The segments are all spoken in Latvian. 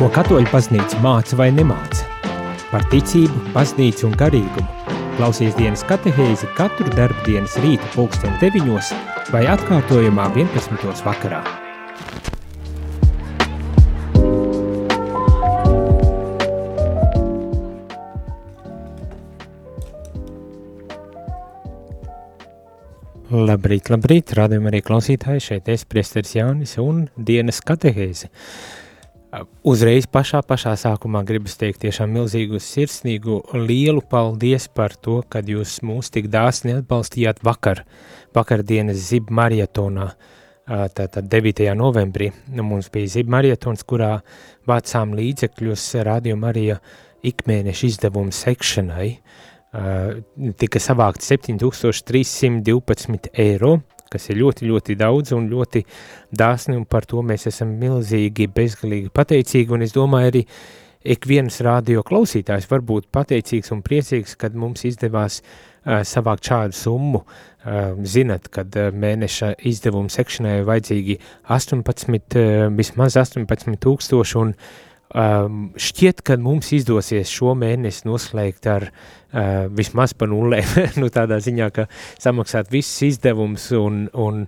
Ko katoļu baznīca māca vai nemāca? Par ticību, baznīcu un garīgumu. Klausies dienas katehēzi katru darbu dienas rīta pulksten 9 vai atkārtojumā 11. vakarā. Labrīt, labrīt, rādījumā arī klausītāji, šeit es priesteris Jānis un dienas katehēzi. Uzreiz pašā, pašā sākumā gribas teikt tiešām milzīgu sirsnīgu lielu paldies par to, kad jūs mūs tik dāsni atbalstījāt vakar, vakardienas zib marietonā, tātad 9. novembrī. Nu, mums bija zib marietons, kurā vācām līdzekļus rādījuma arī ikmēneša izdevumu sekšanai, tika savākt 7312 eiro, kas ir ļoti, ļoti daudz un ļoti dāsni, un par to mēs esam milzīgi, bezgalīgi pateicīgi, un es domāju arī ik viens radio klausītājs var būt pateicīgs un priecīgs, kad mums izdevās uh, savākt šādu summu. Uh, zinat, kad uh, mēneša izdevuma sekšanai vajadzīgi 18, uh, vismaz 18 tūkstoši, un um, šķiet, ka mums izdosies šo mēnesi noslēgt ar uh, vismaz pa nulē, nu tādā ziņā, ka samaksāt visus izdevumus un, un,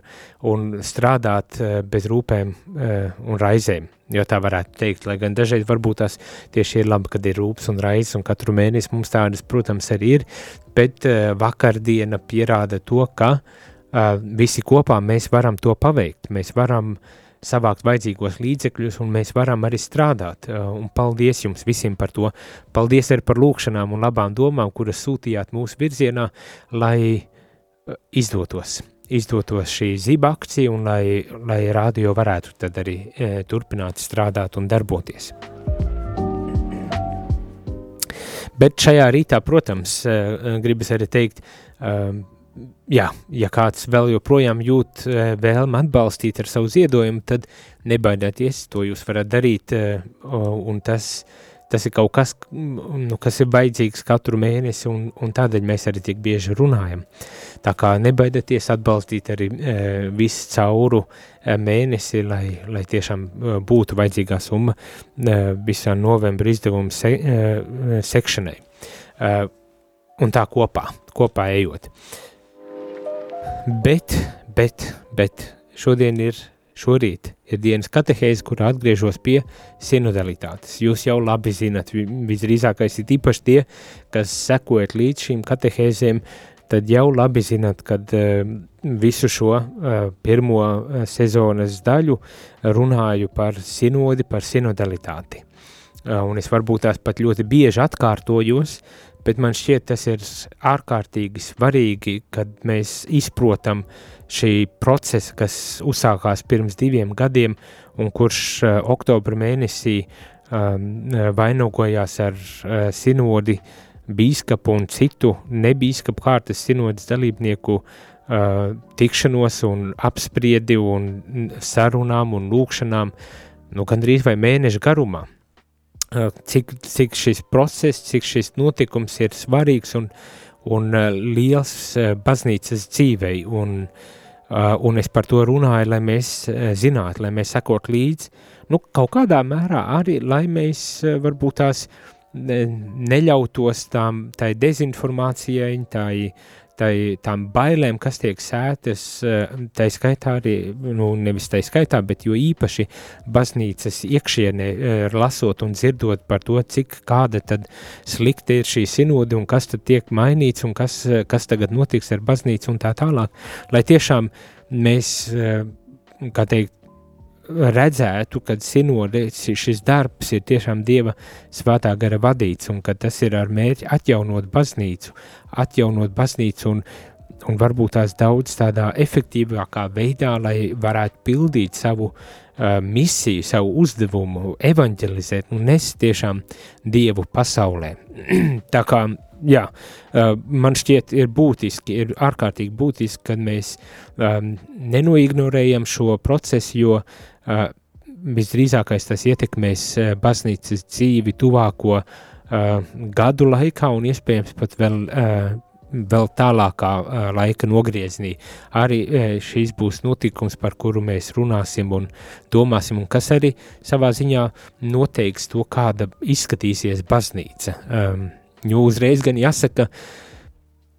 un strādāt uh, bez rūpēm uh, un raizēm, jo tā varētu teikt, lai gan dažreiz varbūt tās tieši ir labi, kad ir rūpes un raizes, un katru mēnesi mums tādas, protams, arī ir, bet uh, vakardiena pierāda to, ka uh, visi kopā mēs varam to paveikt, mēs varam uh, savākt vajadzīgos līdzekļus, un mēs varam arī strādāt. Uh, un paldies jums visiem par to. Paldies arī par lūkšanām un labām domām, kuras sūtījāt mūsu virzienā, lai uh, izdotos. Izdotos šī ziba akcija un lai, lai rādio varētu tad arī e, turpināt strādāt un darboties. Bet šajā rītā, protams, gribas arī teikt, jā, ja kāds vēl joprojām jūt eh, vēlmu atbalstīt ar savu ziedojumu, tad nebaidieties, to jūs varat darīt, eh, un tas, tas ir kaut kas, nu, kas ir vajadzīgs katru mēnesi, un, un tādēļ mēs arī tik bieži runājam. Tā kā nebaidieties atbalstīt arī e, visu cauru mēnesi, lai, lai tiešām būtu vajadzīgā summa visā novembra izdevuma se, sekšanai. Un tā kopā, kopā ejot. E, Bet, bet, bet šodien ir, šorīt ir dienas katehēze, kurā atgriežos pie sinodalitātes. Jūs jau labi zinat, visdrīzākais ir īpaši tie, kas sekojat līdz šīm katehēzēm, tad jau labi zinat, kad uh, visu šo uh, pirmo uh, sezonas daļu runāju par sinodi, par sinodalitāti. Un es varbūt tās pat ļoti bieži atkārtojos, bet man šķiet tas ir ārkārtīgi svarīgi, kad mēs izprotam šī procesa, kas uzsākās pirms diviem gadiem un kurš uh, oktobra mēnesī um, vainogojās ar uh, sinodi bīskapu un citu nebīskapu kārtas sinodas dalībnieku uh, tikšanos un apspriedi un sarunām un lūkšanām, nu gandrīz vai mēneša garumā cik, cik šis process, cik šis notikums ir svarīgs un, un liels baznīcas dzīvei. Un, un es par to runāju, lai mēs zinātu, lai mēs sekot līdzi, nu, kaut kādā mērā arī, lai mēs varbūt tās neļautos tām, tai dezinformācijai, tai, tai, tām bailēm, kas tiek sētas, eh, tai skaitā arī, nu, nevis tai skaitā, bet jo īpaši baznīcas iekšienē eh, lasot un dzirdot par to, cik kāda tad slikta ir šī sinodi un kas tad tiek mainīts un kas, eh, kas tagad notiks ar baznīcu un tā tālāk, lai tiešām mēs, kā teikt, redzētu, ka sinodēs šis darbs ir tiešām Dieva svētā gara vadīts un ka tas ir ar mērķi atjaunot baznīcu, atjaunot baznīcu un, un varbūt tās daudz tādā efektīvākā veidā, lai varētu pildīt savu uh, misiju, savu uzdevumu, evanģelizēt un nest tiešām Dievu pasaulē. Tā kā jā, man šķiet, ir būtiski, ir ārkārtīgi būtiski, kad mēs um, nenoignorējam šo procesu, jo visdrīzākais tas ietekmēs uh, baznīcas dzīvi tuvāko uh, gadu laikā un iespējams pat vēl uh, vēl tālākā laika nogriezienī. Arī šīs būs notikums, par kuru mēs runāsim un domāsim, un kas arī savā ziņā noteiks to, kāda izskatīsies baznīca. Um, jo uzreiz gan jāsaka,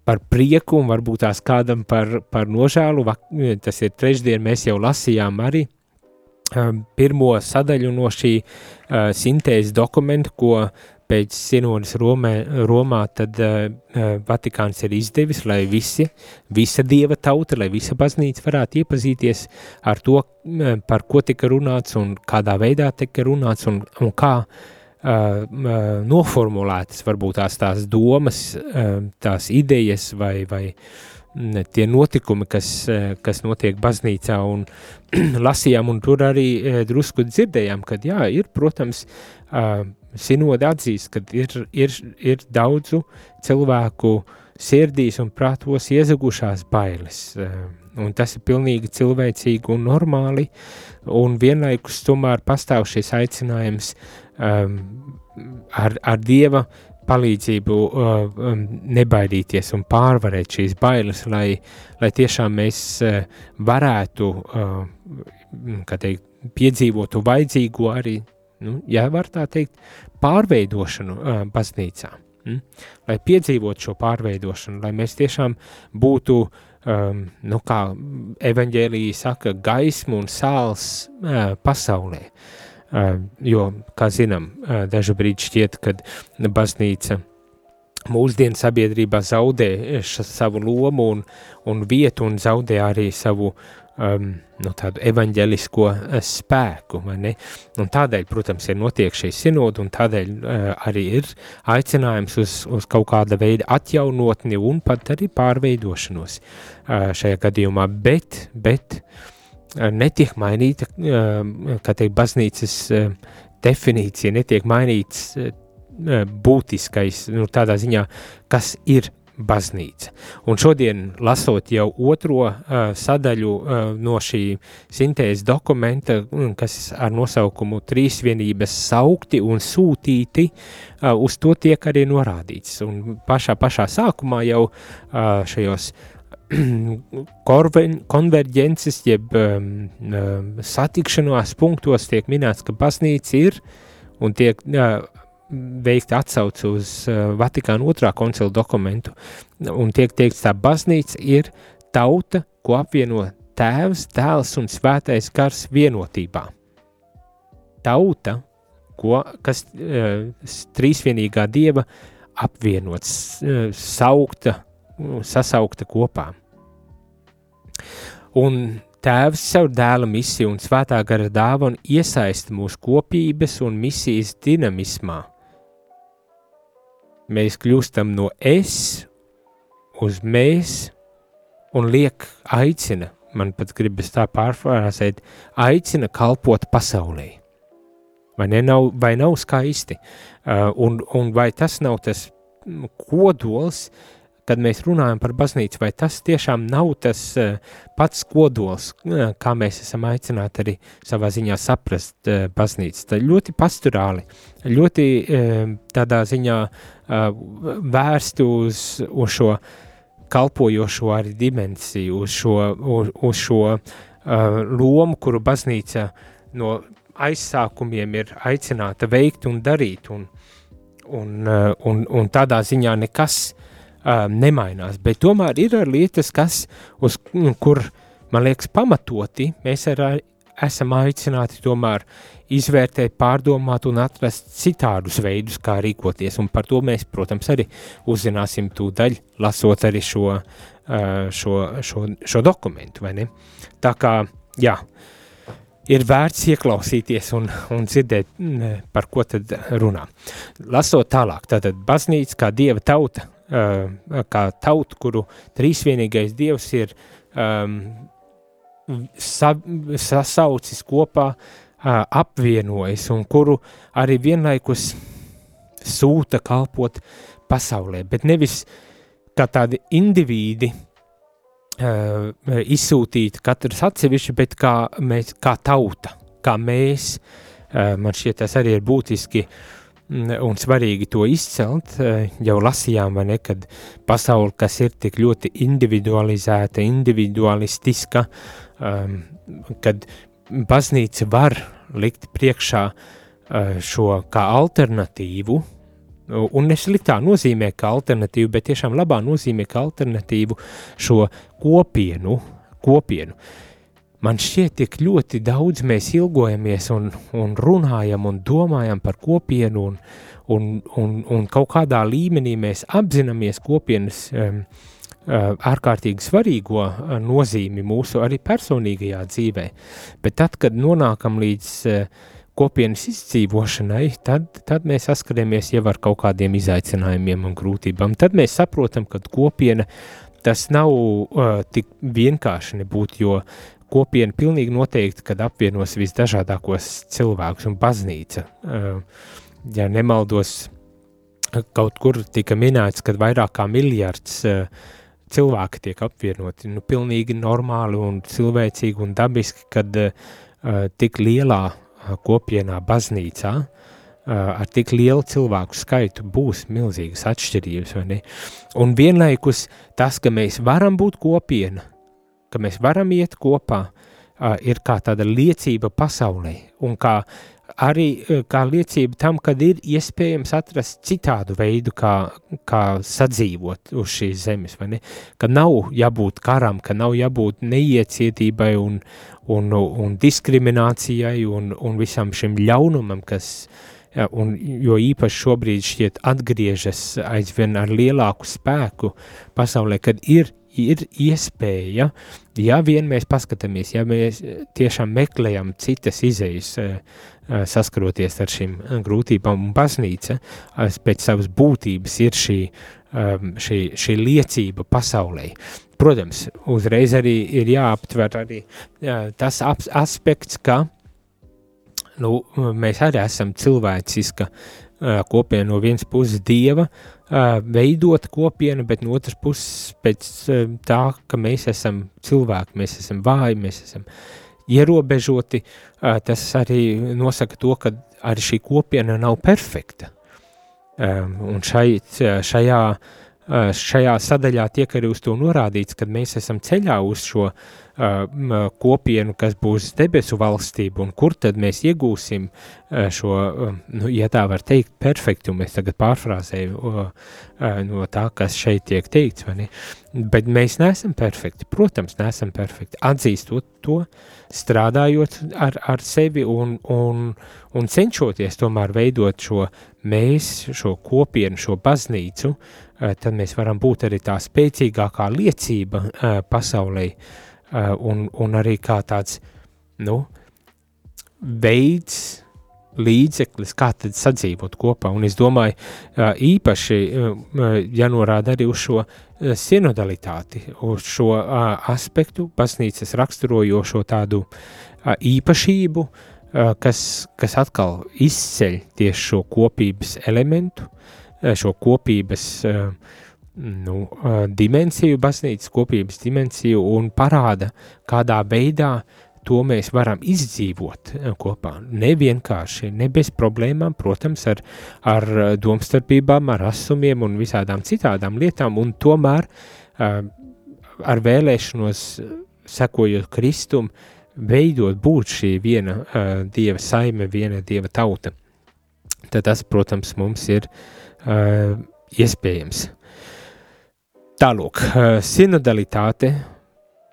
par prieku un varbūt tās kādam par, par nožēlu, tas ir trešdien, mēs jau lasījām arī pirmo sadaļu no šī uh, sintēzes dokumenta, ko pēc sinodas Romē, Romā tad uh, Vatikāns ir izdevis, lai visi, visa dieva tauta, lai visa baznīca varētu iepazīties ar to, uh, par ko tika runāts un kādā veidā tika runāts un, un kā uh, noformulētas varbūt tās tās domas, uh, tās idejas vai, vai tie notikumi, kas, kas notiek baznīcā un lasījām, un tur arī drusku dzirdējām, ka jā, ir, protams, sinodi atzīst, ka ir, ir, ir daudzu cilvēku sirdīs un prātos iezagušās bailes. Un tas ir pilnīgi cilvēcīgi un normāli, un vienlaikus tomēr pastāv šis aicinājums um, ar, ar Dieva palīdzību uh, um, nebaidīties un pārvarēt šīs bailes, lai, lai tiešām mēs uh, varētu, uh, kā teikt, piedzīvot vajadzīgo arī nu, ja var tā teikt, pārveidošanu uh, baznīcā. Mm? Lai piedzīvotu šo pārveidošanu, lai mēs tiešām būtu, um, nu kā evaņģēlīja saka, gaismu un sāls uh, pasaulē. Uh, jo, kā zinām, dažu brīdi šķiet, kad baznīca mūsdienu sabiedrībā zaudē savu lomu un, un vietu un zaudē arī savu um, nu, tādu evaņģelisko spēku. Tādēļ, protams, ir notiek šī sinoda, un tādēļ uh, arī ir aicinājums uz, uz kaut kāda veida atjaunotni un pat arī pārveidošanos uh, šajā gadījumā, bet, bet uh, netiek mainīta, uh, kā teikt, baznīcas uh, definīcija, netiek mainīts uh, būtiskais, nu, tādā ziņā, kas ir baznīca. Un šodien, lasot jau otro uh, sadaļu uh, no šī sintēzes dokumenta, kas ar nosaukumu Trīsvienības saukti un sūtīti, uh, uz to tiek arī norādīts. Un pašā, pašā sākumā jau uh, šajos konverģences, jeb um, um, satikšanās punktos tiek minēts, ka baznīca ir un tiek uh, veikt atsauci uz uh, Vatikāna otrā koncila dokumentu, un tiek teikts, tā baznīca ir tauta, ko apvieno tēvs, dēls un svētais gars vienotībā. Tauta, ko, kas uh, trīsvienīgā dieva apvienots, uh, saukta, sasaukta kopā. Un Tēvs savu dēla misiju un svētā gara dāvanu iesaista mūsu kopības un misijas dinamismā – mēs kļūstam no es uz mēs un liek aicina, man pat gribas tā pārfrāzēt, aicina kalpot pasaulē. Vai, ne, nav, vai nav skaisti? Uh, un, un vai tas nav tas kodols, kad mēs runājam par baznīcu, vai tas tiešām nav tas uh, pats kodols, uh, kā mēs esam aicināti arī savā ziņā saprast uh, baznīcu. Tā ļoti pasturāli, ļoti tādā ziņā vērsti uz, uz šo kalpojošo arī dimensiju, uz šo, uz, uz šo lomu, kuru baznīca no aizsākumiem ir aicināta veikt un darīt, un, un, un, un tādā ziņā nekas uh, nemainās, bet tomēr ir lietas, kas, uz kur, man liekas, pamatoti mēs ar, esam aicināti tomēr izvērtēt, pārdomāt un atrast citādus veidus, kā rīkoties, un par to mēs, protams, arī uzzināsim tūdaļ, lasot arī šo, uh, šo, šo, šo dokumentu? Tā kā, jā, ir vērts ieklausīties un, un dzirdēt, par ko tad runā. Lasot tālāk, tātad baznīca kā dieva tauta, kā tauta, kuru trīsvienīgais dievs ir um, sa, sasaucis kopā, uh, apvienojis un kuru arī vienlaikus sūta kalpot pasaulē, bet nevis kā tādi indivīdi, uh, izsūtīti katrs atsevišķi, bet kā, mēs, kā tauta, kā mēs, uh, man šķiet tas arī ir būtiski, un svarīgi to izcelt, jau lasījām, vai ne, kad pasauli, kas ir tik ļoti individualizēta, individualistiska, um, kad baznīca var likt priekšā uh, šo kā alternatīvu, un ne sliktā nozīmē kā alternatīvu, bet tiešām labā nozīmē kā alternatīvu šo kopienu, kopienu. Man šķiet, tik ļoti daudz mēs ilgojamies un, un runājam un domājam par kopienu, un, un, un, un kaut kādā līmenī mēs apzināmies kopienas um, ārkārtīgi svarīgo nozīmi mūsu arī personīgajā dzīvē. Bet tad, kad nonākam līdz kopienas izdzīvošanai, tad, tad mēs saskaramies jau ar kaut kādiem izaicinājumiem un grūtībām. Tad mēs saprotam, ka kopiena tas nav uh, tik vienkārši nebūt, jo kopiena pilnīgi noteikti, kad apvienos visdažādākos cilvēkus un baznīca. Ja nemaldos, kaut kur tika minēts, ka vairāk kā miljards cilvēki tiek apvienoti. Nu, pilnīgi normāli un cilvēcīgi un dabiski, kad tik lielā kopienā, baznīcā, ar tik lielu cilvēku skaitu būs milzīgas atšķirības. Un vienlaikus tas, ka mēs varam būt kopiena, ka mēs varam iet kopā, ir kā tāda liecība pasaulē, un kā arī kā liecība tam, kad ir iespējams atrast citādu veidu, kā, kā sadzīvot uz šīs zemes, vai ne? Ka nav jābūt karam, ka nav jābūt neiecietībai un, un, un diskriminācijai un, un visam šim ļaunumam, kas, ja, un, jo īpaši šobrīd šķiet atgriežas aizvien ar lielāku spēku pasaulē, kad ir, ir iespēja, ja vien mēs paskatāmies, ja mēs tiešām meklējam citas izejas, eh, eh, saskaroties ar šīm grūtībām, un baznīca eh, pēc savas būtības ir šī, šī, šī liecība pasaulē. Protams, uzreiz arī ir jāaptver arī tas aspekts, ka nu, mēs arī esam cilvēciska kopiena no vienas puses dieva, veidot kopienu, bet no otras puses pēc tā, ka mēs esam cilvēki, mēs esam vāji, mēs esam ierobežoti, tas arī nosaka to, ka arī šī kopiena nav perfekta. Un šai, šajā šajā sadaļā tiek arī uz to norādīts, ka mēs esam ceļā uz šo uh, kopienu, kas būs debesu valstība, un kur tad mēs iegūsim uh, šo, uh, nu, ja tā var teikt, perfektumu, es tagad pārfrāzēju uh, no tā, kas šeit tiek teikts? Bet mēs neesam perfekti, protams, neesam perfekti, atzīstot to, strādājot ar, ar sevi un, un, un cenšoties tomēr veidot šo mēs, šo kopienu, šo baznīcu, uh, tad mēs varam būt arī tā spēcīgākā liecība uh, pasaulē uh, un, un arī kā tāds, nu, veids, līdzeklis, kā tad sadzīvot kopā. Un es domāju, uh, īpaši jānorāda arī uz šo sinodalitāti, uz šo aspektu, baznīcas raksturojošo tādu īpašību, kas, kas atkal izceļ tieši šo kopības elementu, Eh, šo kopības eh, nu, dimensiju, baznīcas kopības dimensiju un parāda, kādā veidā to mēs varam izdzīvot kopā. Ne vienkārši, ne bez problēmām, protams, ar, ar domstarpībām, ar asumiem un visādām citādām lietām, un tomēr ar vēlēšanos sekojot Kristum, veidot būt šī viena dieva saime, viena dieva tauta. Tad tas, protams, mums ir iespējams. Tālūk, uh, sinodalitāte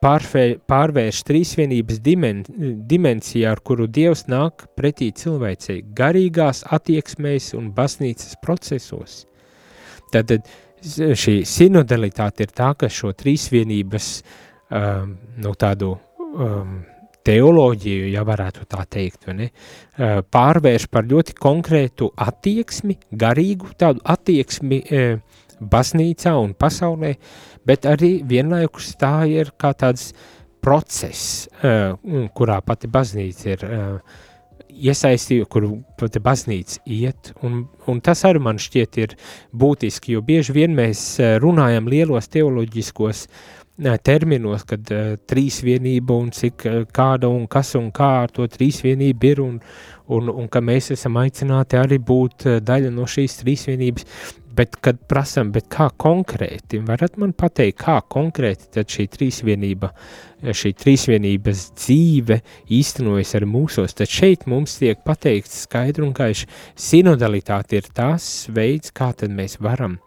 pārvē, pārvērš trīsvienības dimen, dimensijā, ar kuru Dievs nāk pretī cilvēcei garīgās attieksmēs un baznīcas procesos. Tad šī sinodalitāte ir tā, ka šo trīsvienības um, no tādu um, teoloģiju, ja varētu tā teikt, ne, pārvērš par ļoti konkrētu attieksmi, garīgu tādu attieksmi baznīcā un pasaulē, bet arī vienlaikus tā ir kā tāds process, kurā pati baznīca ir iesaistīju, kur pati baznīca iet, un, un tas arī man šķiet ir būtiski, jo bieži vien mēs runājam lielos teoloģiskos terminos, kad uh, trīsvienība un cik uh, kāda un kas un kā ar to trīsvienību ir un, un, un ka mēs esam aicināti arī būt uh, daļa no šīs trīsvienības, bet kad prasam, bet kā konkrēti, varat man pateikt, kā konkrēti šī trīsvienība, šī trīsvienības dzīve īstenojas ar mūsos, tad šeit mums tiek pateikts skaidri un gaiši, sinodalitāte ir tās veids, kā mēs varam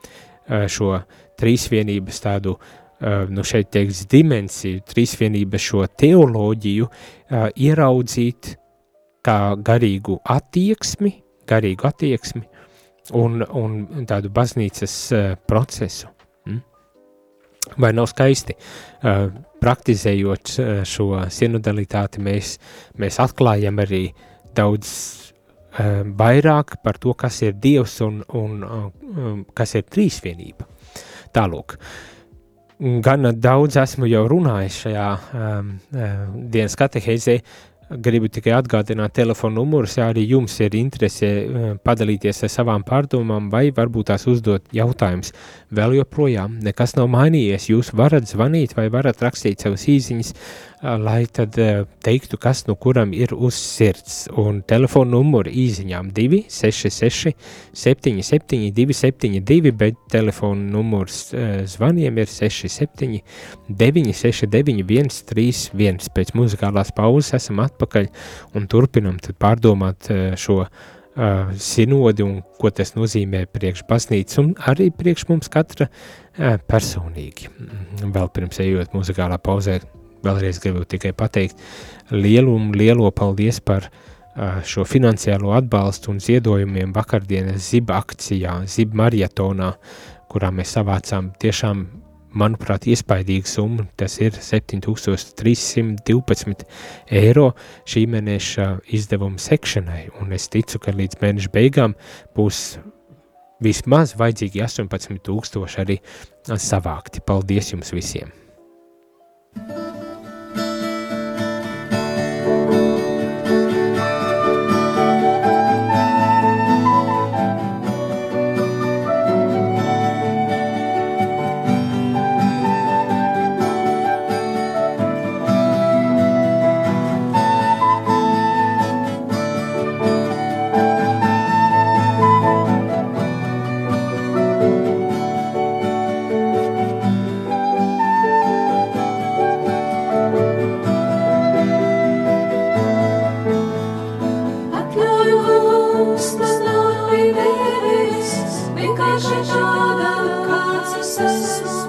šo trīsvienības tādu nu šeit teiks dimensiju, trīsvienības šo teoloģiju ieraudzīt kā garīgu attieksmi, garīgu attieksmi un, un tādu baznīcas uh, procesu. Mm? Vai nav skaisti? Uh, praktizējot uh, šo sinodalitāti, mēs, mēs atklājam arī daudz uh, vairāk par to, kas ir Dievs un, un uh, kas ir trīsvienība. Tālūk. Uh, Gan daudz esmu jau runājis šajā um, dienas katehēzē, gribu tikai atgādināt telefonu numurus, ja arī jums ir interese padalīties ar savām pārdomām vai varbūt tās uzdot jautājumus. Vēl joprojām nekas nav mainījies, jūs varat zvanīt vai varat rakstīt savas īziņas lai tad teiktu, kas nu kuram ir uz sirds. Un telefona numuru īziņām 266 77 272, bet telefona numurs zvaniem ir 67 969 131. Pēc muzikālās pauzes esam atpakaļ un turpinam pārdomāt šo Uh, sinodi un ko tas nozīmē priekš baznīcas un arī priekš mums katra uh, personīgi. Vēl pirms ejot muzikālā pauzē vēlreiz gribu tikai pateikt lielu un lielo paldies par šo finansiālo atbalstu un ziedojumiem vakardienas zib akcijā, zib marietonā, kurā mēs savācām tiešām, manuprāt, iespaidīgu summu, tas ir 7312 eiro šī mēneša izdevuma sekšanai, un es ticu, ka līdz mēneša beigām būs vismaz vajadzīgi 18 tūkstoši arī savākti. Paldies jums visiem! Jesus.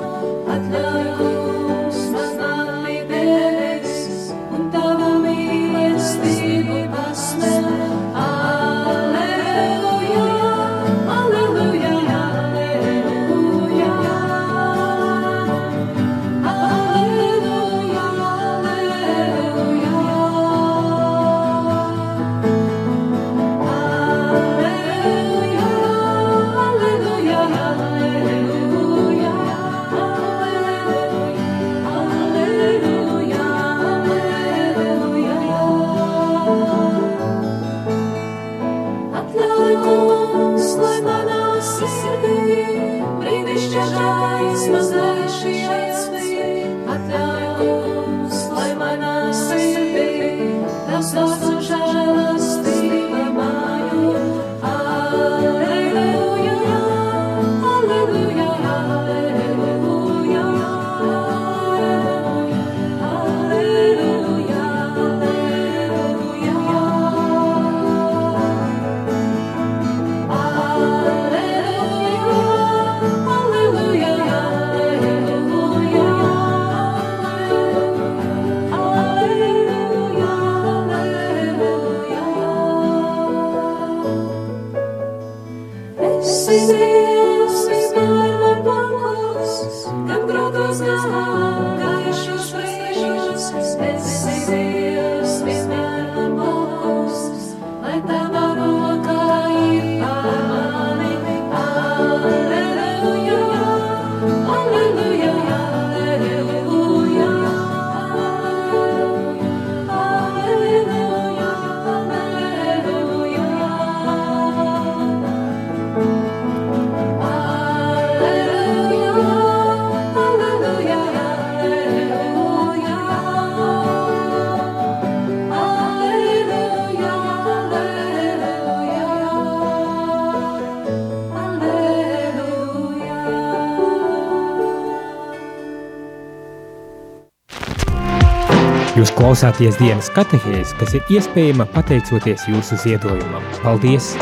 Klausāties dienas katehēs, kas ir iespējama pateicoties jūsu ziedojumam. Paldies!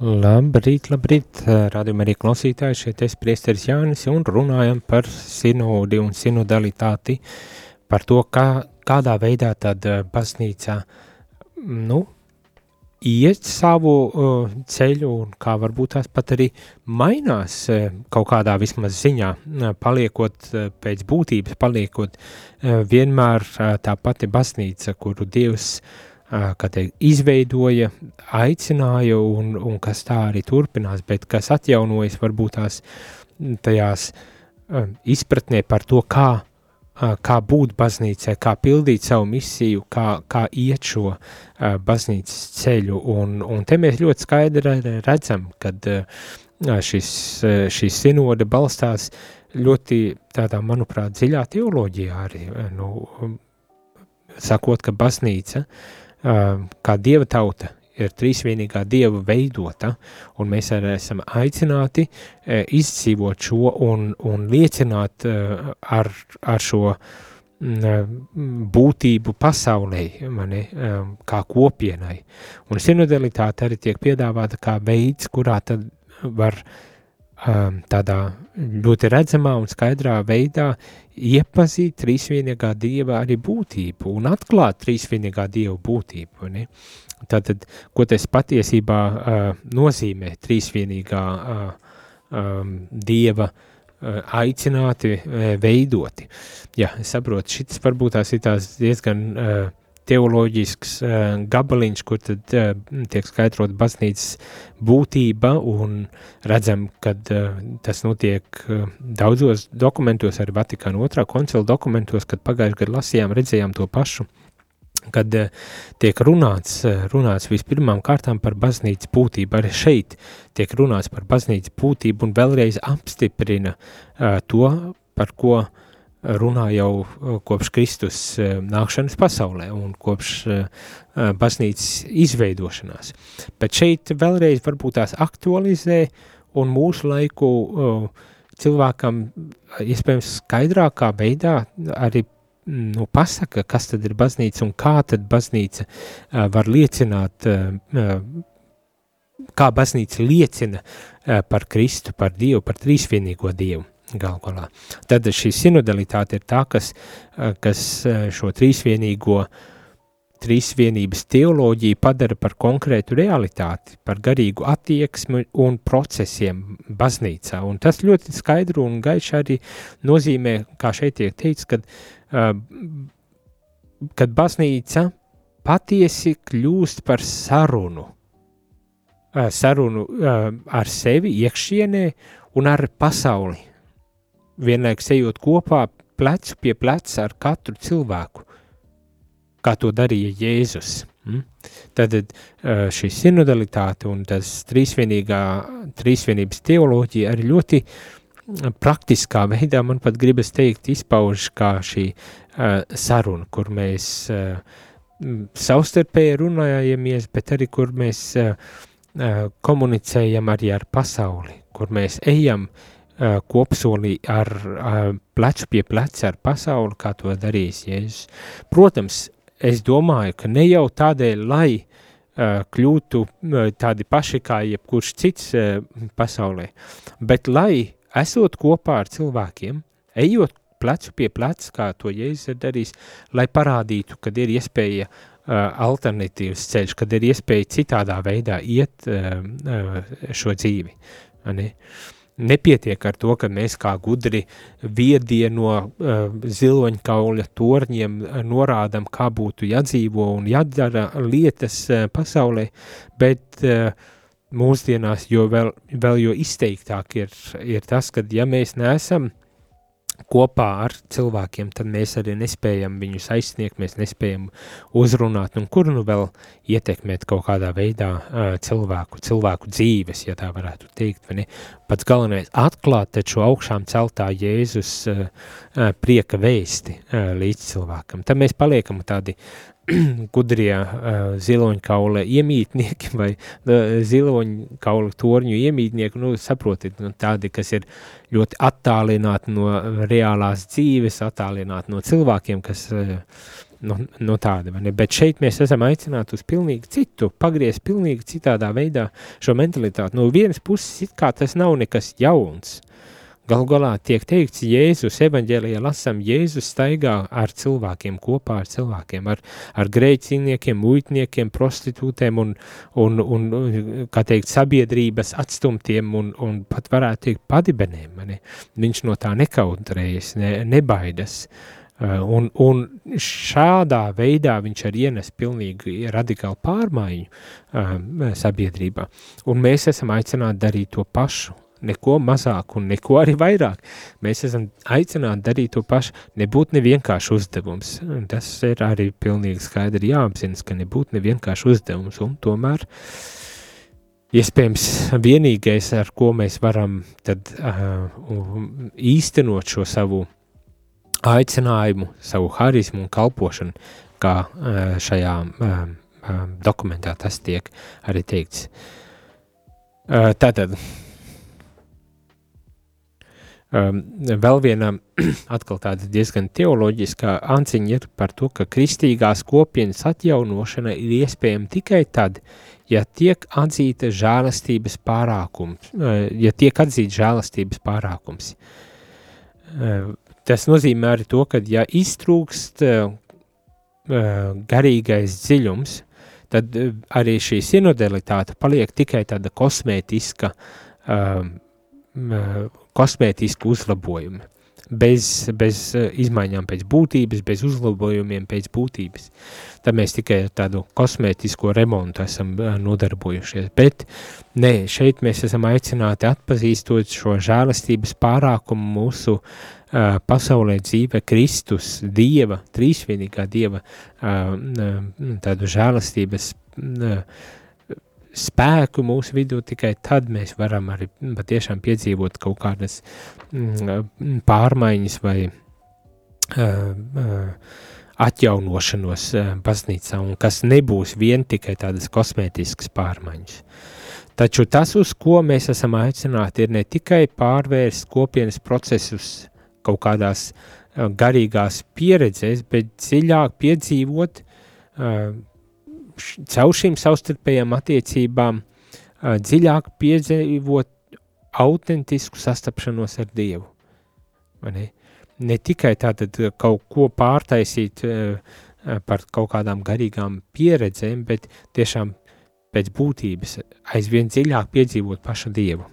Labrīt, labrīt, rādījumā arī klausītāji, šeit es priesteris Jānis un runājam par sinodi un sinodalitāti, par to, kā, kādā veidā tad baznīca, nu, iet savu uh, ceļu un kā varbūt tās pat arī mainās uh, kaut kādā vismaz ziņā, uh, paliekot uh, pēc būtības, paliekot uh, vienmēr uh, tā pati baznīca, kuru Dievs uh, teikt, izveidoja, aicināja un, un kas tā arī turpinās, bet kas atjaunojas varbūt tās tajās uh, izpratnē par to, kā kā būt baznīcai, kā pildīt savu misiju, kā, kā iet šo baznīcas ceļu. Un, un te mēs ļoti skaidri redzam, ka uh, šis, šis sinode balstās ļoti tādā, manuprāt, dziļā teoloģijā arī, nu, sakot, ka baznīca kā dieva tauta ir trīsvienīgā dieva veidota, un mēs arī esam aicināti e, izdzīvot šo un, un liecināt e, ar, ar šo m, būtību pasaulē, mani, kā kopienai. Un sinodalitāte arī tiek piedāvāta kā veids, kurā tad var um, tādā ļoti redzamā un skaidrā veidā iepazīt trīsvienīgā dieva arī būtību un atklāt trīsvienīgā dieva būtību. Ne? Tātad, ko tas patiesībā uh, nozīmē trīsvienīgā uh, um, dieva uh, aicināti, veidoti. Jā, es saprotu, šis varbūt tās ir tās diezgan uh, teoloģisks uh, gabaliņš, kur tad uh, tiek skaidrot baznīcas būtība un redzam, kad uh, tas notiek uh, daudzos dokumentos, arī Vatikāna otrā koncila dokumentos, kad pagājušajā gadā lasījām, redzējām to pašu. Uh, kad uh, tiek runāts, uh, runāts vispirmām kārtām par baznīcas būtību, arī šeit tiek runāts par baznīcas būtību un vēlreiz apstiprina uh, to, par ko runā jau kopš Kristus nākšanas pasaulē un kopš baznīcas izveidošanās. Bet šeit vēlreiz varbūt tās aktualizē un mūsu laiku cilvēkam iespējams skaidrākā veidā arī nu, pasaka, kas tad ir baznīca un kā tad baznīca uh, var liecināt, uh, kā baznīca liecina uh, par Kristu, par Dievu, par trīsvienīgo Dievu gal galā. Tad šī sinodalitāte ir tā, kas, uh, kas uh, šo trīsvienīgo trīsvienības teoloģiju padara par konkrētu realitāti, par garīgu attieksmi un procesiem baznīcā. Un tas ļoti skaidru un gaiši arī nozīmē, kā šeit tiek teikts, kad uh, kad baznīca patiesi kļūst par sarunu, sarunu ar sevi iekšienē un ar pasauli, vienlaikus ejot kopā plecu pie pleca ar katru cilvēku, kā to darīja Jēzus. Mm? Tad šī sinodalitāte un tas trīsvienīgā, trīsvienības teoloģija arī ļoti uh, praktiskā veidā, man pat gribas teikt, izpauž kā šī uh, saruna, kur mēs uh, savstarpēji runājamies, bet arī kur mēs uh, komunicējam arī ar pasauli, kur mēs ejam uh, kopsolī ar uh, plecu pie pleca ar pasauli, kā to darīs Jēzus. Protams, es domāju, ka ne jau tādēļ, lai uh, kļūtu uh, tādi paši kā jebkurš cits uh, pasaulē, bet lai esot kopā ar cilvēkiem, ejot plecu pie pleca, kā to Jēzus ir darījis, lai parādītu, kad ir iespēja uh, alternatīvas ceļš, kad ir iespēja citādā veidā iet uh, uh, šo dzīvi. Ne? Nepietiek ar to, ka mēs kā gudri viedie no uh, ziloņkauļa torņiem uh, norādam, kā būtu jādzīvo un jādara lietas uh, pasaulē, bet uh, mūsdienās, jo vēl, vēl jo izteiktāk ir, ir tas, ka ja mēs neesam kopā ar cilvēkiem, tad mēs arī nespējam viņus aizsniegt, mēs nespējam uzrunāt, un kur nu vēl ietekmēt kaut kādā veidā uh, cilvēku, cilvēku dzīves, ja tā varētu teikt? Pats galvenais atklāt taču augšām celtā Jēzus uh, uh, prieka vēsti uh, līdz cilvēkam. Tad mēs paliekam tādi gudrie uh, ziloņkaula iemītnieki vai uh, ziloņkaula torņu iemītnieki, nu, saprotiet, nu, tādi, kas ir ļoti attālināti no reālās dzīves, attālināti no cilvēkiem, kas, uh, nu, no tāda, vai ne? Bet šeit mēs esam aicināti uz pilnīgi citu, pagriezt pilnīgi citādā veidā šo mentalitāti. No vienas puses, it kā tas nav nekas jauns, uh, Galu galā tiek teikts, Jēzus evaņģēlijā lasām, Jēzus staigā ar cilvēkiem, kopā ar cilvēkiem, ar, ar grēciniekiem, muitniekiem, prostitūtēm un, un, un, kā teikt, sabiedrības atstumtiem un, un pat varētu teikt padibeniem. Mani. Viņš no tā nekautrējas, ne, nebaidas. Uh, un, un šādā veidā viņš arī ienes pilnīgi radikālu pārmaiņu uh, sabiedrībā. Un mēs esam aicināti darīt to pašu neko mazāk un neko arī vairāk. Mēs esam aicināti darīt to pašu, nebūt nevienkārši uzdevums. Tas ir arī pilnīgi skaidri jāapzinas, ka nebūt nevienkārši uzdevums, un tomēr iespējams vienīgais, ar ko mēs varam tad uh, īstenot šo savu aicinājumu, savu harismu un kalpošanu, kā uh, šajā uh, uh, dokumentā tas tiek arī teikts. Uh, tātad, Um, vēl viena atkal tāda diezgan teoloģiska anciņa ir par to, ka kristīgās kopienas atjaunošana ir iespējama tikai tad, ja tiek atzīta žēlastības pārākums, uh, ja tiek atzīta žēlastības pārākums. Uh, tas nozīmē arī to, ka ja iztrūkst uh, garīgais dziļums, tad arī šī sinodalitāte paliek tikai tāda kosmētiska um, kosmētiski uzlabojumi, bez, bez eh, izmaiņām pēc būtības, bez uzlabojumiem pēc būtības. Tad mēs tikai tādu kosmētisko remontu esam eh, nodarbojušies. Bet nē, šeit mēs esam aicināti atpazīstot šo žēlastības pārākumu mūsu uh, pasaulē dzīve Kristus, Dieva, trīsvienīgā Dieva uh, tādu žēlastības uh, spēku mūsu vidū, tikai tad mēs varam arī patiešām piedzīvot kaut kādas mm, pārmaiņas vai uh, atjaunošanos uh, baznīcā, un kas nebūs vien tikai tādas kosmētiskas pārmaiņas. Taču tas, uz ko mēs esam aicināti, ir ne tikai pārvērst kopienas procesus kaut kādās garīgās pieredzēs, bet dziļāk piedzīvot uh, caur šīm savstarpējām attiecībām uh, dziļāk piedzīvot autentisku sastapšanos ar Dievu. Ne? ne tikai tātad kaut ko pārtaisīt uh, par kaut kādām garīgām pieredzēm, bet tiešām pēc būtības aizvien dziļāk piedzīvot pašu Dievu.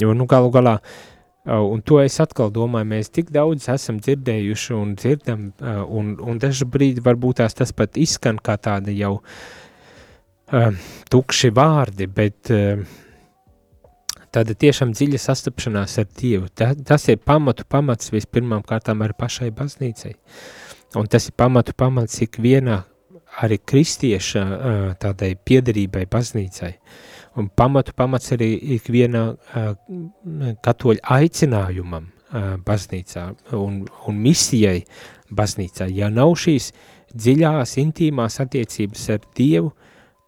Jo, nu, galu galā, uh, Un to es atkal domāju, mēs tik daudz esam dzirdējuši un dzirdam, un, un dažu brīdi varbūt tās tas pat izskan kā tāda jau uh, tukši vārdi, bet uh, tāda tiešām dziļa sastapšanās ar Dievu. Ta, tas ir pamatu pamats vispirmām kārtām arī pašai baznīcai. Un tas ir pamatu pamats ikvienā arī kristieša uh, tādai piederībai baznīcai. Uh, un pamatu pamats arī ikviena katoļa aicinājumam baznīcā un, un misijai baznīcā. Ja nav šīs dziļās, intīmās attiecības ar Dievu,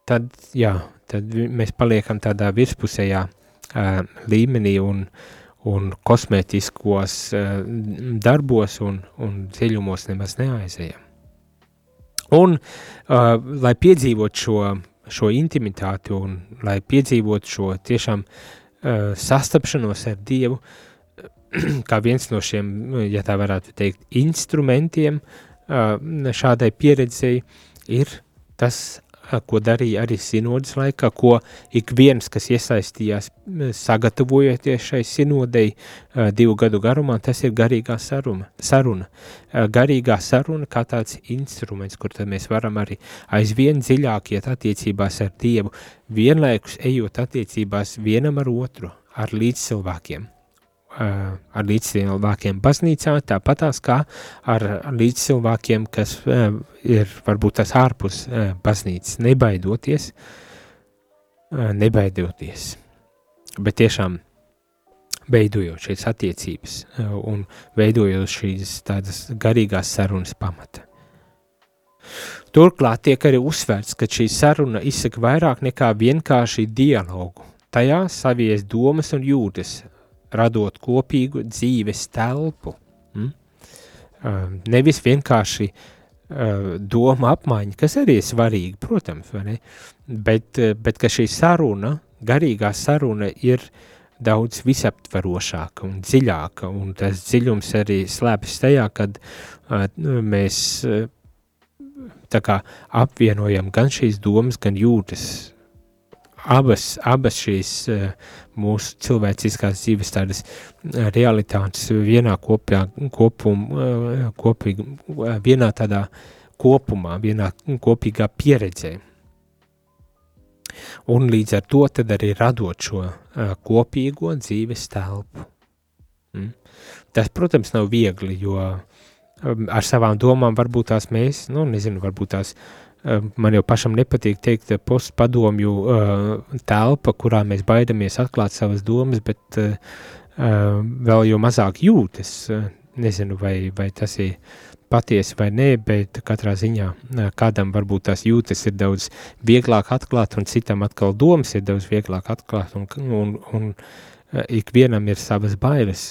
tad, jā, tad mēs paliekam tādā virspusējā uh, līmenī un, un kosmētiskos uh, darbos un, un dziļumos nemaz neaizējam. Un, uh, lai piedzīvot šo šo intimitāti un lai piedzīvotu šo tiešām uh, sastapšanos ar Dievu, kā viens no šiem, ja tā varētu teikt, instrumentiem uh, šādai pieredzei ir tas ko darīja arī sinodas laikā, ko ik viens, kas iesaistījās sagatavojoties šai sinodei divu gadu garumā, tas ir garīgā saruna. saruna. Garīgā saruna kā tāds instruments, kur tad mēs varam arī aizvien dziļāk iet attiecībās ar Dievu, vienlaikus ejot attiecībās vienam ar otru, ar līdzcilvēkiem ar līdzcilvēkiem baznīcā, tāpatās kā ar līdzcilvēkiem, kas ir varbūt tas ārpus baznīcas, nebaidoties, nebaidoties, bet tiešām veidojot šīs attiecības un veidojot šīs tādas garīgās sarunas pamata. Turklāt tiek arī uzsvērts, ka šī saruna izsaka vairāk nekā vienkārši dialogu. Tajā savies domas un jūtas, radot kopīgu dzīves telpu. Mm? Nevis vienkārši doma apmaiņa, kas arī ir svarīga, protams, bet, bet ka šī saruna, garīgā saruna ir daudz visaptverošāka un dziļāka, un tas dziļums arī slēpjas tajā, kad mēs tā kā apvienojam gan šīs domas, gan jūtas. Abas, abas šīs uh, mūsu cilvēciskās dzīves tādas uh, realitātes vienā kopjā, kopum, uh, kopīgi, vienā tādā kopumā, vienā kopīgā pieredzē. Un līdz ar to arī radot šo kopīgo dzīves telpu. Mm? Tas, protams, nav viegli, jo ar savām domām varbūt tās mēs, nu, nezinu, varbūt tās um, man jau pašam nepatīk teikt postpadomju uh, telpa, kurā mēs baidamies atklāt savas domas, bet vēl jau mazāk jūtas. Nezinu, vai, vai tas ir patiesi vai nē, bet katrā ziņā kādam varbūt tās jūtas ir daudz vieglāk atklāt, un citam atkal domas ir daudz vieglāk atklāt, un, un, un ikvienam ir savas bailes,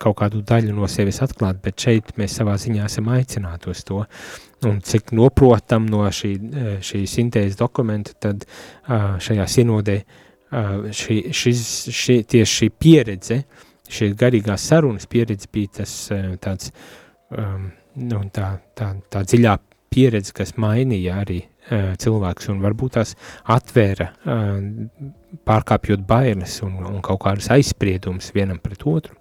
kaut kādu daļu no sevis atklāt, bet šeit mēs savā ziņā esam aicināti uz to. Un cik noprotam no šī, šī sintēzes dokumenta, tad šajā sinodē šī, šis, šī, tieši šī pieredze, šī garīgā sarunas pieredze bija tas tāds, nu, tā, tā, tā dziļā pieredze, kas mainīja arī cilvēks un varbūt tās atvēra pārkāpjot bailes un, un kaut kādas aizspriedumus vienam pret otru.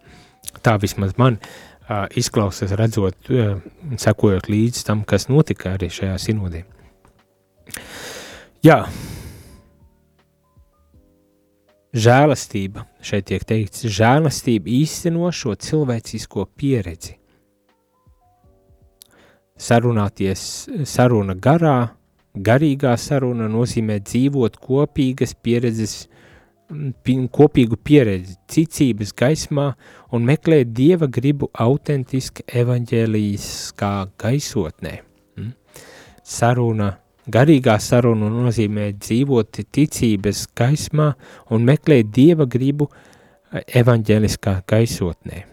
Tā vismaz man uh, izklausās, redzot, uh, sekojot līdz tam, kas notika arī šajā sinodē. Jā, žēlastība, šeit tiek teikts, žēlastība īsteno šo cilvēcisko pieredzi. Sarunāties, saruna garā, garīgā saruna nozīmē dzīvot kopīgas pieredzes kopīgu pieredzi, ticības gaismā un meklēt dieva gribu autentiski evaņģēlīskā gaisotnē. Mm? Saruna, garīgā saruna nozīmē dzīvot ticības gaismā un meklēt dieva gribu evaņģēliskā gaisotnē.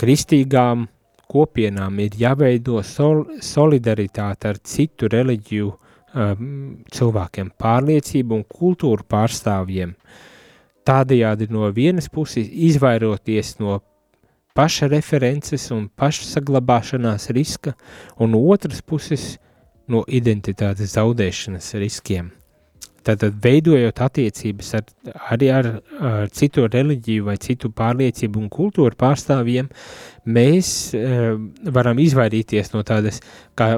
Kristīgām kopienām ir jāveido sol solidaritāte ar citu reliģiju cilvēkiem, pārliecību un kultūru pārstāvjiem. Tādējādi no vienas puses izvairoties no paša references un pašsaglabāšanās riska, un otras puses no identitātes zaudēšanas riskiem. Tātad veidojot attiecības ar, arī ar, ar citu reliģiju vai citu pārliecību un kultūru pārstāvjiem, mēs uh, varam izvairīties no tādas, kā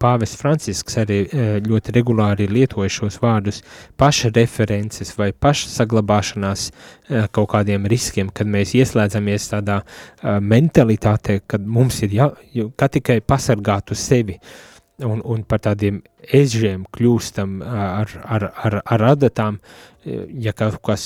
pāvests Francisks arī uh, ļoti regulāri lietoja šos vārdus, paša references vai paša saglabāšanās uh, kaut kādiem riskiem, kad mēs ieslēdzamies tādā uh, mentalitātē, kad mums ir jā, kā tikai pasargāt uz sevi, uh, un, un par tādiem ežiem kļūstam ar, ar, ar, ar adatām, ja kaut kas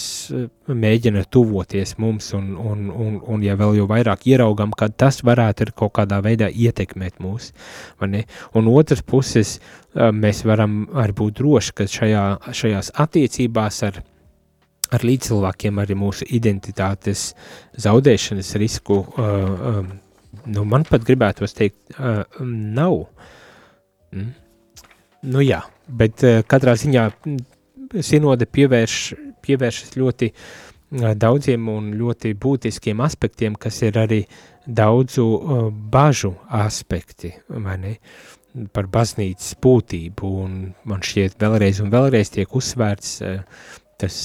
mēģina tuvoties mums, un, un, un, un ja vēl jau vairāk ieraugam, ka tas varētu kaut kādā veidā ietekmēt mūs? Un otras puses, mēs varam arī būt droši, ka šajā, šajās attiecībās ar, ar līdzcilvēkiem arī mūsu identitātes zaudēšanas risku, uh, um, nu, man pat gribētu teikt, uh, nav. Mm. Nu jā, bet uh, katrā ziņā mm, sinode pievērš, pievēršas ļoti uh, daudziem un ļoti būtiskiem aspektiem, kas ir arī daudzu uh, bažu aspekti, vai ne? Par baznīcas būtību, un man šķiet vēlreiz un vēlreiz tiek uzsvērts tas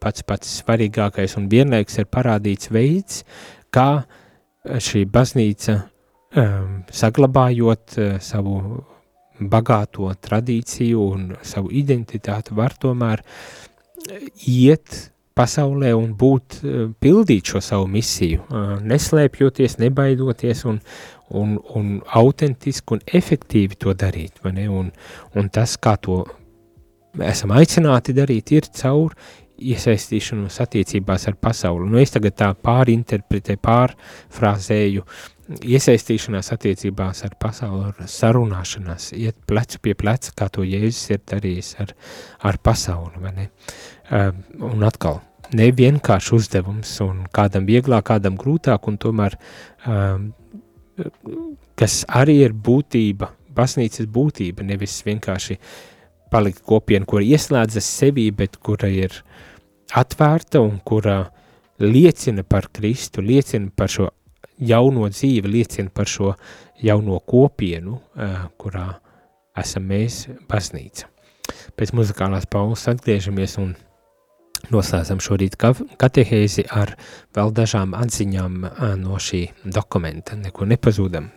pats pats svarīgākais un vienlaiks ir parādīts veids, kā šī baznīca um, saglabājot uh, savu bagāto tradīciju un savu identitāti var tomēr iet pasaulē un būt, pildīt šo savu misiju, neslēpjoties, nebaidoties un, un, un autentiski un efektīvi to darīt, vai ne? Un, un tas, kā to esam aicināti darīt, ir caur iesaistīšanos attiecībās ar pasauli. Nu, es tagad tā pārinterpretēju, pārfrāzēju iesaistīšanās attiecībās ar pasauli, ar sarunāšanās, iet plecu pie pleca, kā to Jēzus ir darījis ar, ar pasauli, vai ne? Uh, un atkal, ne vienkārši uzdevums, un kādam vieglāk, kādam grūtāk, un tomēr, um, kas arī ir būtība, baznīcas būtība, nevis vienkārši palikt kopienu, kur ieslēdzas sevī, bet kura ir atvērta un kura liecina par Kristu, liecina par šo jauno dzīvi, liecina par šo jauno kopienu, uh, kurā esam mēs baznīca. Pēc muzikālās pauzes atgriežamies un Noslēdzam šorīt katehēzi ar vēl dažām atziņām no šī dokumenta. Neko nepazūdam.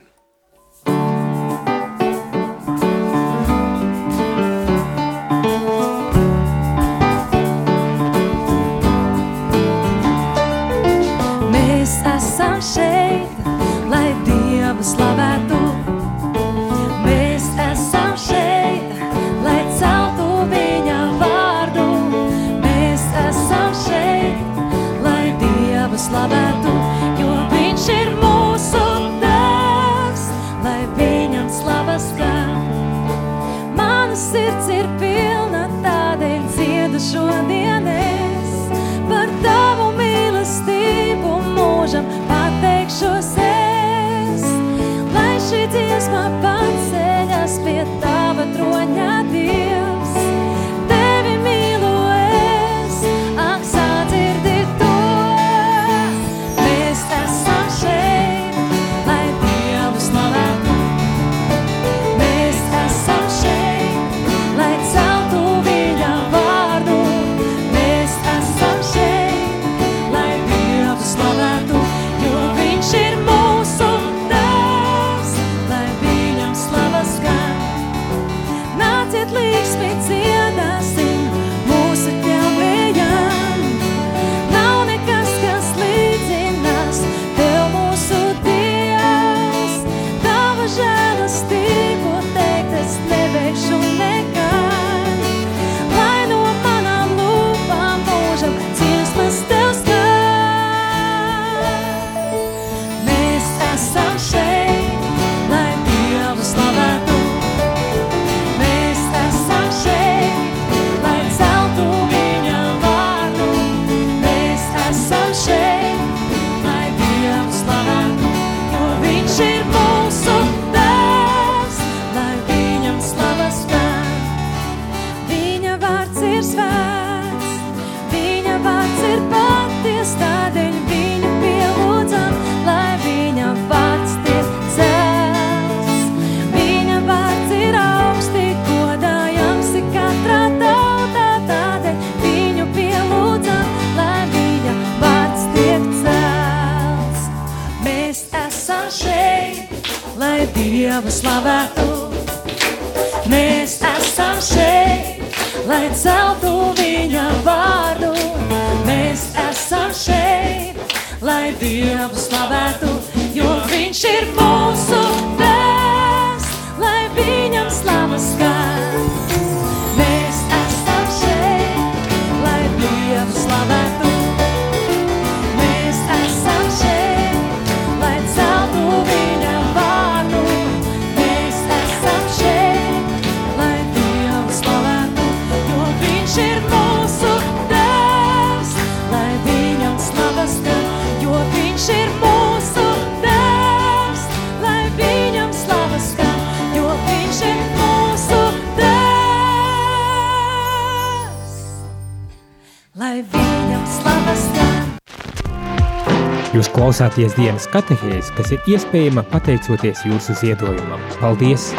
Klausāties dienas katehēs, kas ir iespējama pateicoties jūsu ziedojumam. Paldies!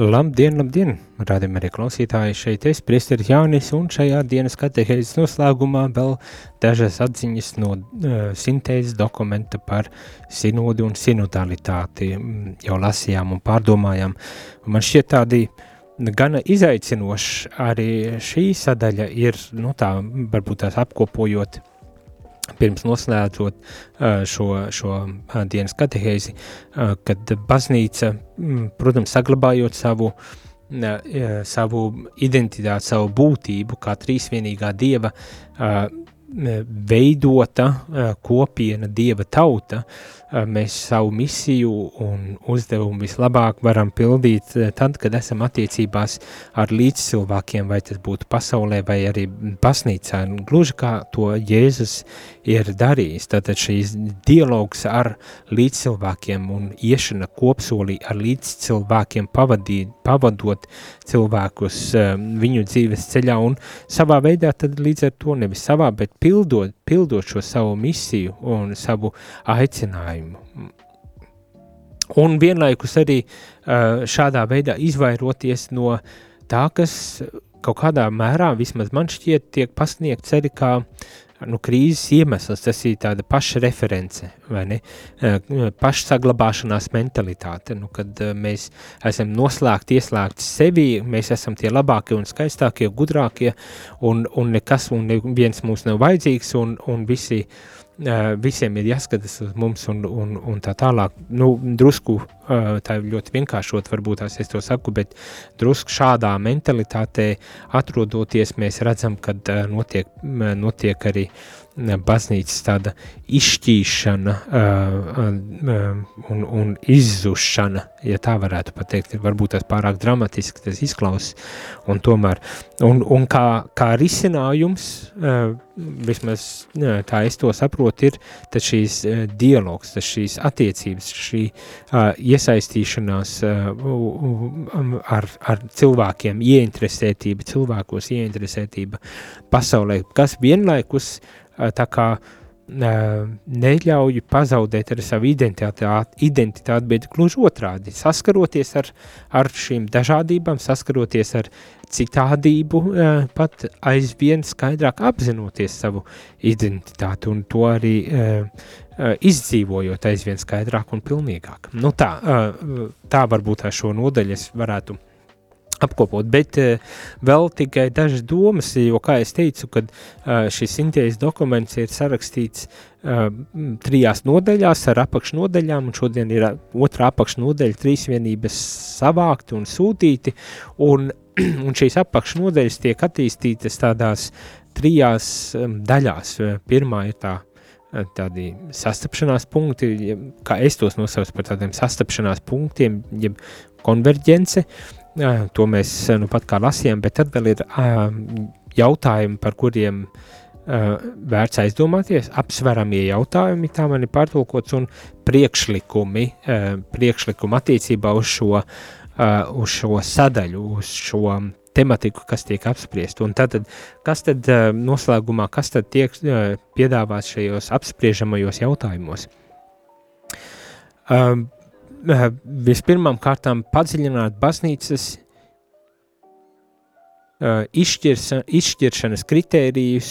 Labdien, labdien! Rādījumā arī klausītāji šeit es, priesteris Jānis, un šajā dienas katehēzes noslēgumā vēl dažas atziņas no uh, sintēzes dokumenta par sinodi un sinodalitāti mm, jau lasījām un pārdomājām. Man šķiet tādi gana izaicinoši arī šī sadaļa ir, nu tā, varbūt tās apkopojot pirms noslēdzot šo, šo dienas katehēzi, kad baznīca, protams, saglabājot savu, savu identitāti, savu būtību kā trīsvienīgā dieva, veidota kopiena, dieva tauta, mēs savu misiju un uzdevumu vislabāk varam pildīt tad, kad esam attiecībās ar līdzcilvēkiem, vai tas būtu pasaulē vai arī pasnīcā, gluži kā to Jēzus ir darījis. Tātad šīs dialogs ar līdzcilvēkiem un iešana kopsolī ar līdzcilvēkiem pavadīt, pavadot cilvēkus viņu dzīves ceļā un savā veidā tad līdz ar to nevis savā, bet pildot, pildot šo savu misiju un savu aicinājumu. Un vienlaikus arī šādā veidā izvairoties no tā, kas kaut kādā mērā, vismaz man šķiet, tiek pasniegts arī kā nu, krīzes iemesls, tas ir tāda pašreference, vai ne, pašsaglabāšanās mentalitāte, nu, kad mēs esam noslēgti, ieslēgti sevi, mēs esam tie labākie un skaistākie, gudrākie, un, un nekas, un neviens mums nav vajadzīgs, un, un visi uh, visiem ir jāskatās uz mums un, un, un tā tālāk. Nu, drusku tā ir ļoti vienkāršot, varbūt tās es to saku, bet drusku šādā mentalitātē atrodoties, mēs redzam, ka notiek, notiek arī baznīcas tāda izšķīšana uh, uh, un, un izzušana, ja tā varētu pateikt, varbūt tas pārāk dramatiski tas izklausās, un tomēr, un, un kā, kā risinājums, uh, vismaz jā, tā es to saprotu, ir tas šīs uh, dialogs, tas šīs attiecības, šī uh, iesaistīšanās uh, ar, ar cilvēkiem, ieinteresētība cilvēkos, ieinteresētība pasaulē, kas vienlaikus uh, tā kā neļauj pazaudēt arī savu identitāti, identitāti, bet gluži otrādi, saskaroties ar, ar šīm dažādībām, saskaroties ar citādību, pat aizvien skaidrāk apzinoties savu identitāti un to arī izdzīvojot aizvien skaidrāk un pilnīgāk. Nu tā, tā varbūt ar šo nodaļu es varētu apkopot, bet uh, vēl tikai dažas domas, jo, kā es teicu, kad uh, šis sintēzes dokuments ir sarakstīts uh, trijās nodaļās ar apakšnodaļām, un šodien ir otrā apakšnodaļa trīsvienības savākti un sūtīti, un, un šīs apakšnodaļas tiek attīstītas tādās trijās daļās. Pirmā ir tā tādi sastapšanās punkti, kā es tos nosaucu par tādiem sastapšanās punktiem, jeb konverģence, Jā, to mēs nu pat kā lasījām, bet tad vēl ir uh, jautājumi, par kuriem uh, vērts aizdomāties, apsveramie jautājumi, tā man ir pārtulkots, un priekšlikumi, uh, priekšlikumi attiecībā uz šo, uz šo sadaļu, uz šo tematiku, kas tiek apspriest. Un tad, kas tad noslēgumā, kas tad tiek piedāvāts šajos apspriežamajos jautājumos? Um, Eh, vispirmām kārtām padziļināt baznīcas uh, izšķirs, izšķiršanas kritērijus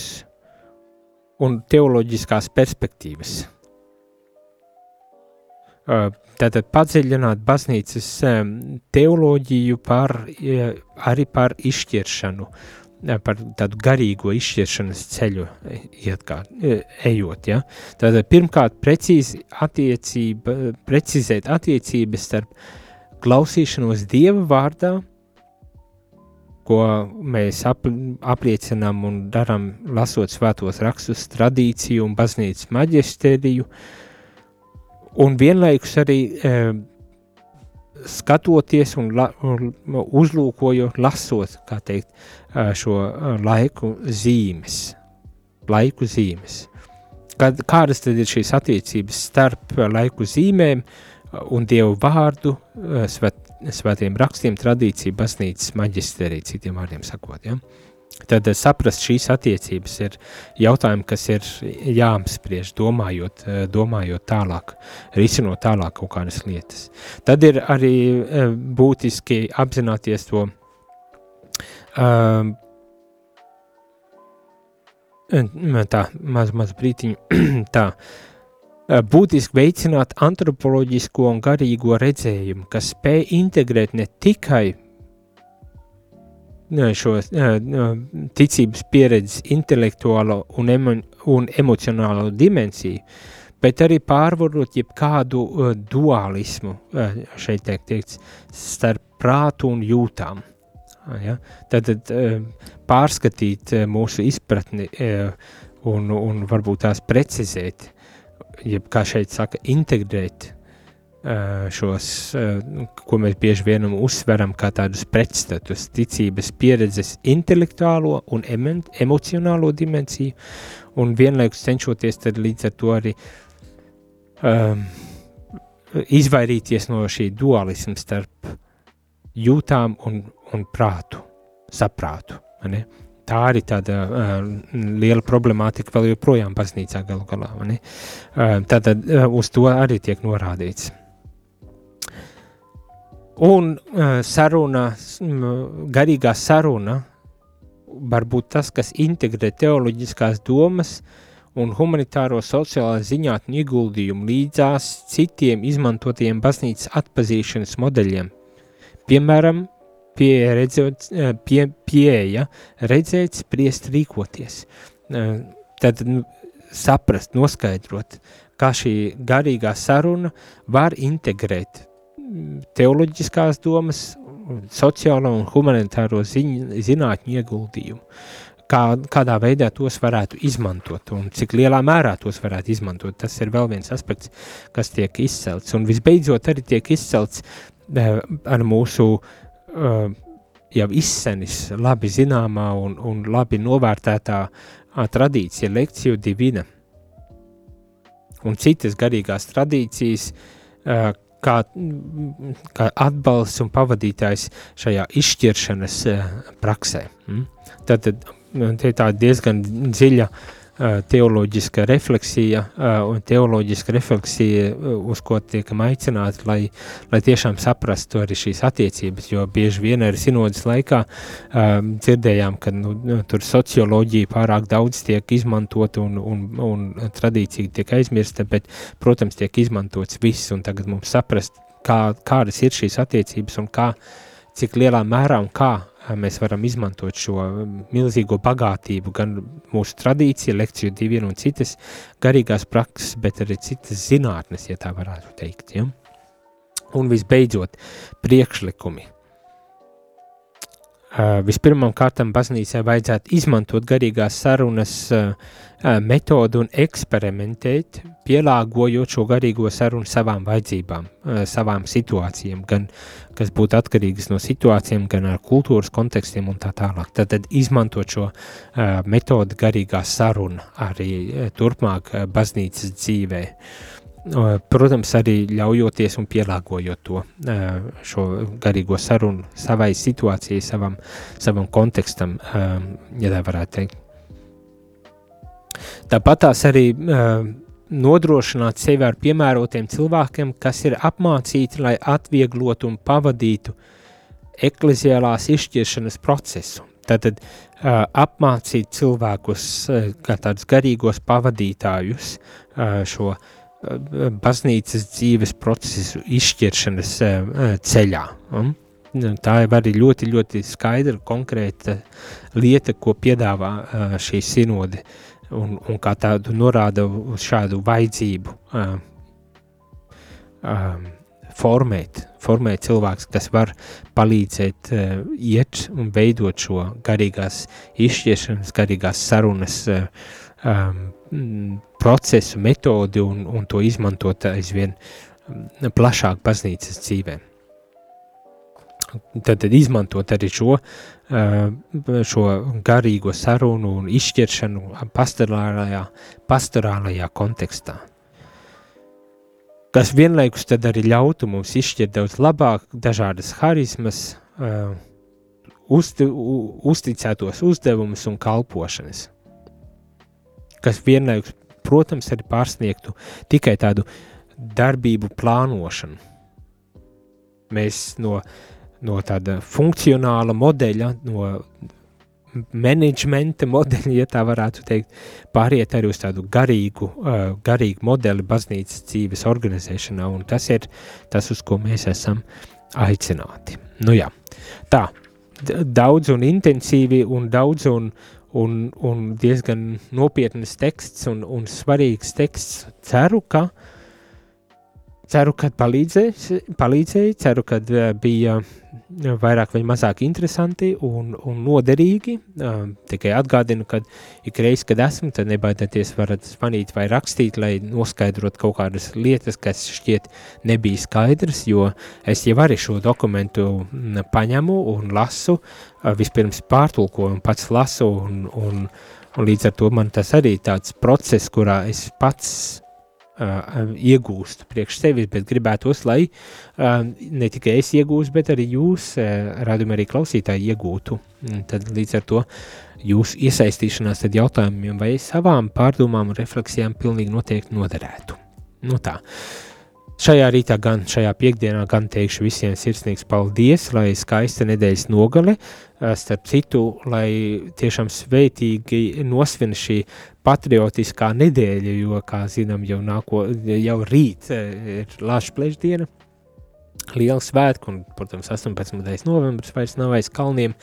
un teoloģiskās perspektīvas. Uh, tātad padziļināt baznīcas teoloģiju par, arī par izšķiršanu, uh, par tādu garīgo izšķiršanas ceļu iet kā, ejot, ja. Tātad pirmkārt precīzi attiecība, precizēt attiecības starp klausīšanos Dieva vārdā, ko mēs ap, apliecinām un darām lasot svētos rakstus, tradīciju un baznīcas maģisteriju, un vienlaikus arī e, skatoties un, la, un uzlūkojot, lasot, kā teikt, šo laiku zīmes, laiku zīmes. Kad, kādas tad ir šīs attiecības starp laiku zīmēm un Dievu vārdu, svet, svētiem rakstiem, tradīciju, baznīcas maģisteriju, citiem vārdiem sakot, ja? Tad saprast šīs attiecības ir jautājumi, kas ir jāapspriež, domājot, domājot tālāk, risinot tālāk kaut kādas lietas. Tad ir arī būtiski apzināties to Um, tā, maz, maz brītiņu, tā, būtiski veicināt antropoloģisko un garīgo redzējumu, kas spēj integrēt ne tikai šo ticības pieredzes intelektuālo un, emo, un emocionālo dimensiju, bet arī pārvarot jebkādu uh, dualismu, uh, šeit tiek teikts, starp prātu un jūtām. Ja? Tad, tad pārskatīt mūsu izpratni un, un varbūt tās precizēt, jeb kā šeit saka, integrēt uh, šos, uh, ko mēs bieži vienam uzsveram kā tādus pretstatus, ticības pieredzes intelektuālo un emo emocionālo dimensiju, un vienlaikus cenšoties līdz ar to arī um, izvairīties no šī dualisma starp jūtām un, un prātu, saprātu. Ne? Tā arī tāda uh, liela problemātika vēl joprojām baznīcā galu galā. Uh, tātad uh, uz to arī tiek norādīts. Un uh, saruna, garīgā saruna var būt tas, kas integrē teoloģiskās domas un humanitāro sociālā zinātņu ieguldījumu līdzās citiem izmantotiem baznīcas atpazīšanas modeļiem. Piemēram, pieeja, redzot, eh, pie, pieeja redzēt, spriest, rīkoties. Eh, tad nu, saprast, noskaidrot, kā šī garīgā saruna var integrēt mm, teoloģiskās domas, sociālo un humanitāro ziņ, zinātņu ieguldījumu. Kā, kādā veidā tos varētu izmantot un cik lielā mērā tos varētu izmantot. Tas ir vēl viens aspekts, kas tiek izcelts. Un visbeidzot arī tiek izcelts uh, ar mūsu uh, jau izsenis, labi zināmā un, un labi novērtētā tradīcija, lekciju divina. Un citas garīgās tradīcijas, uh, kā, kā atbalsts un pavadītājs šajā izšķiršanas uh, praksē. Mm? Tad, tad tie ir diezgan dziļa uh, teoloģiska refleksija un teoloģiska refleksija, uz ko tiekam aicināti, lai, lai tiešām saprastu arī šīs attiecības, jo bieži vien arī sinodas laikā dzirdējām, ka nu, nu, tur socioloģija pārāk daudz tiek izmantot un, un, un tradīcija tiek aizmirsta, bet, protams, tiek izmantots viss, un tagad mums saprast, kā, kādas ir šīs attiecības un kā, cik lielā mērā un kā mēs varam izmantot šo milzīgo bagātību, gan mūsu tradīciju, lekciju divienu un citas garīgās prakses, bet arī citas zinātnes, ja tā varētu teikt. Ja? Un visbeidzot, priekšlikumi. Vispirmām kārtām baznīcai vajadzētu izmantot garīgās sarunas metodu un eksperimentēt, pielāgojot šo garīgo sarunu savām vajadzībām, savām situācijām, gan kas būtu atkarīgas no situācijām, gan ar kultūras kontekstiem un tā tālāk. Tad, tad izmantot šo metodu garīgā saruna arī turpmāk baznīcas dzīvē. Uh, Protams, arī ļaujoties un pielāgojot to šo garīgo sarunu savai situācijai, savam, savam kontekstam, ja tā varētu teikt. Tāpat tās arī nodrošināt sevi ar piemērotiem cilvēkiem, kas ir apmācīti, lai atvieglotu un pavadītu ekleziālās izšķiršanas procesu. Tātad uh, apmācīt cilvēkus, uh, kā tādus garīgos pavadītājus, uh, šo uh, baznīcas dzīves procesu izšķiršanas eh, ceļā. Nu, tā ir arī ļoti, ļoti skaidra, konkrēta lieta, ko piedāvā šī sinode, un, un kā tādu norāda uz šādu vajadzību formēt, formēt cilvēks, kas var palīdzēt uh, iet un veidot šo garīgās izšķiršanas, garīgās sarunas um, procesu, metodi un, un to izmantot aizvien plašāk baznīcas dzīvē. Tad, tad izmantot arī šo, šo garīgo sarunu un izšķiršanu pastorālajā, pastorālajā kontekstā. Kas vienlaikus arī ļautu mums izšķirt daudz labāk dažādas harizmas, uzti, uzticētos uzdevumus un kalpošanas kas vienlaikus, protams, arī pārsniegtu tikai tādu darbību plānošanu. Mēs no, no tāda funkcionāla modeļa, no menedžmenta modeļa, ja tā varētu teikt, pāriet arī uz tādu garīgu, uh, garīgu modeli baznīcas dzīves organizēšanā, un tas ir tas, uz ko mēs esam aicināti. Nu jā, tā, daudz un intensīvi un daudz un, un, un diezgan nopietnas teksts un, un svarīgs teksts. Ceru, ka, ceru, ka palīdzēja, ceru, ka uh, bija vairāk vai mazāk interesanti un, un noderīgi. Tikai atgādinu, ka ik reiz, kad esmu, tad nebaidieties varat zvanīt vai rakstīt, lai noskaidrot kaut kādas lietas, kas šķiet nebija skaidrs, jo es jau arī šo dokumentu paņemu un lasu, vispirms pārtulkoju un pats lasu un, un, un līdz ar to man tas arī tāds process, kurā es pats iegūstu priekš sevis, bet gribētos, lai uh, ne tikai es iegūstu, bet arī jūs, uh, radījumi arī klausītāji, iegūtu. Tad līdz ar to jūsu iesaistīšanās tad jautājumiem vai savām pārdomām un refleksijām pilnīgi noteikti noderētu. Nu tā. Šajā rītā, gan šajā piekdienā, gan teikšu visiem sirsnīgs paldies, lai skaista nedēļas nogale, starp citu, lai tiešām sveitīgi nosvin šī patriotiskā nedēļa, jo, kā zinām, jau, nāko, jau rīt ir Lašplēša diena, liela svētku, un, protams, 18. novembris vairs nav aiz kalniem,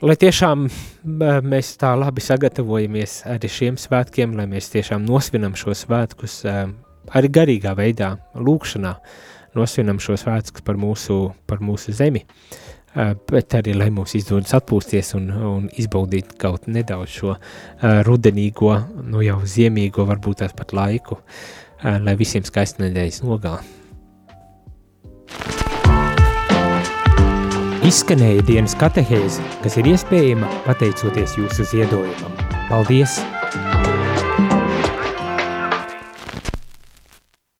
lai tiešām mēs tā labi sagatavojamies arī šiem svētkiem, lai mēs tiešām nosvinam šo svētkus arī garīgā veidā, lūkšanā, nosvinam šo svētkus par mūsu, par mūsu zemi. Eh, bet arī, lai mums izdodas atpūsties un, un izbaudīt kaut nedaudz šo uh, rudenīgo, nu jau ziemīgo, varbūt tās pat laiku, uh, lai visiem skaisti nedēļas nogalā. Izskanēja dienas katehēze, kas ir iespējama pateicoties jūsu ziedojumam. Paldies!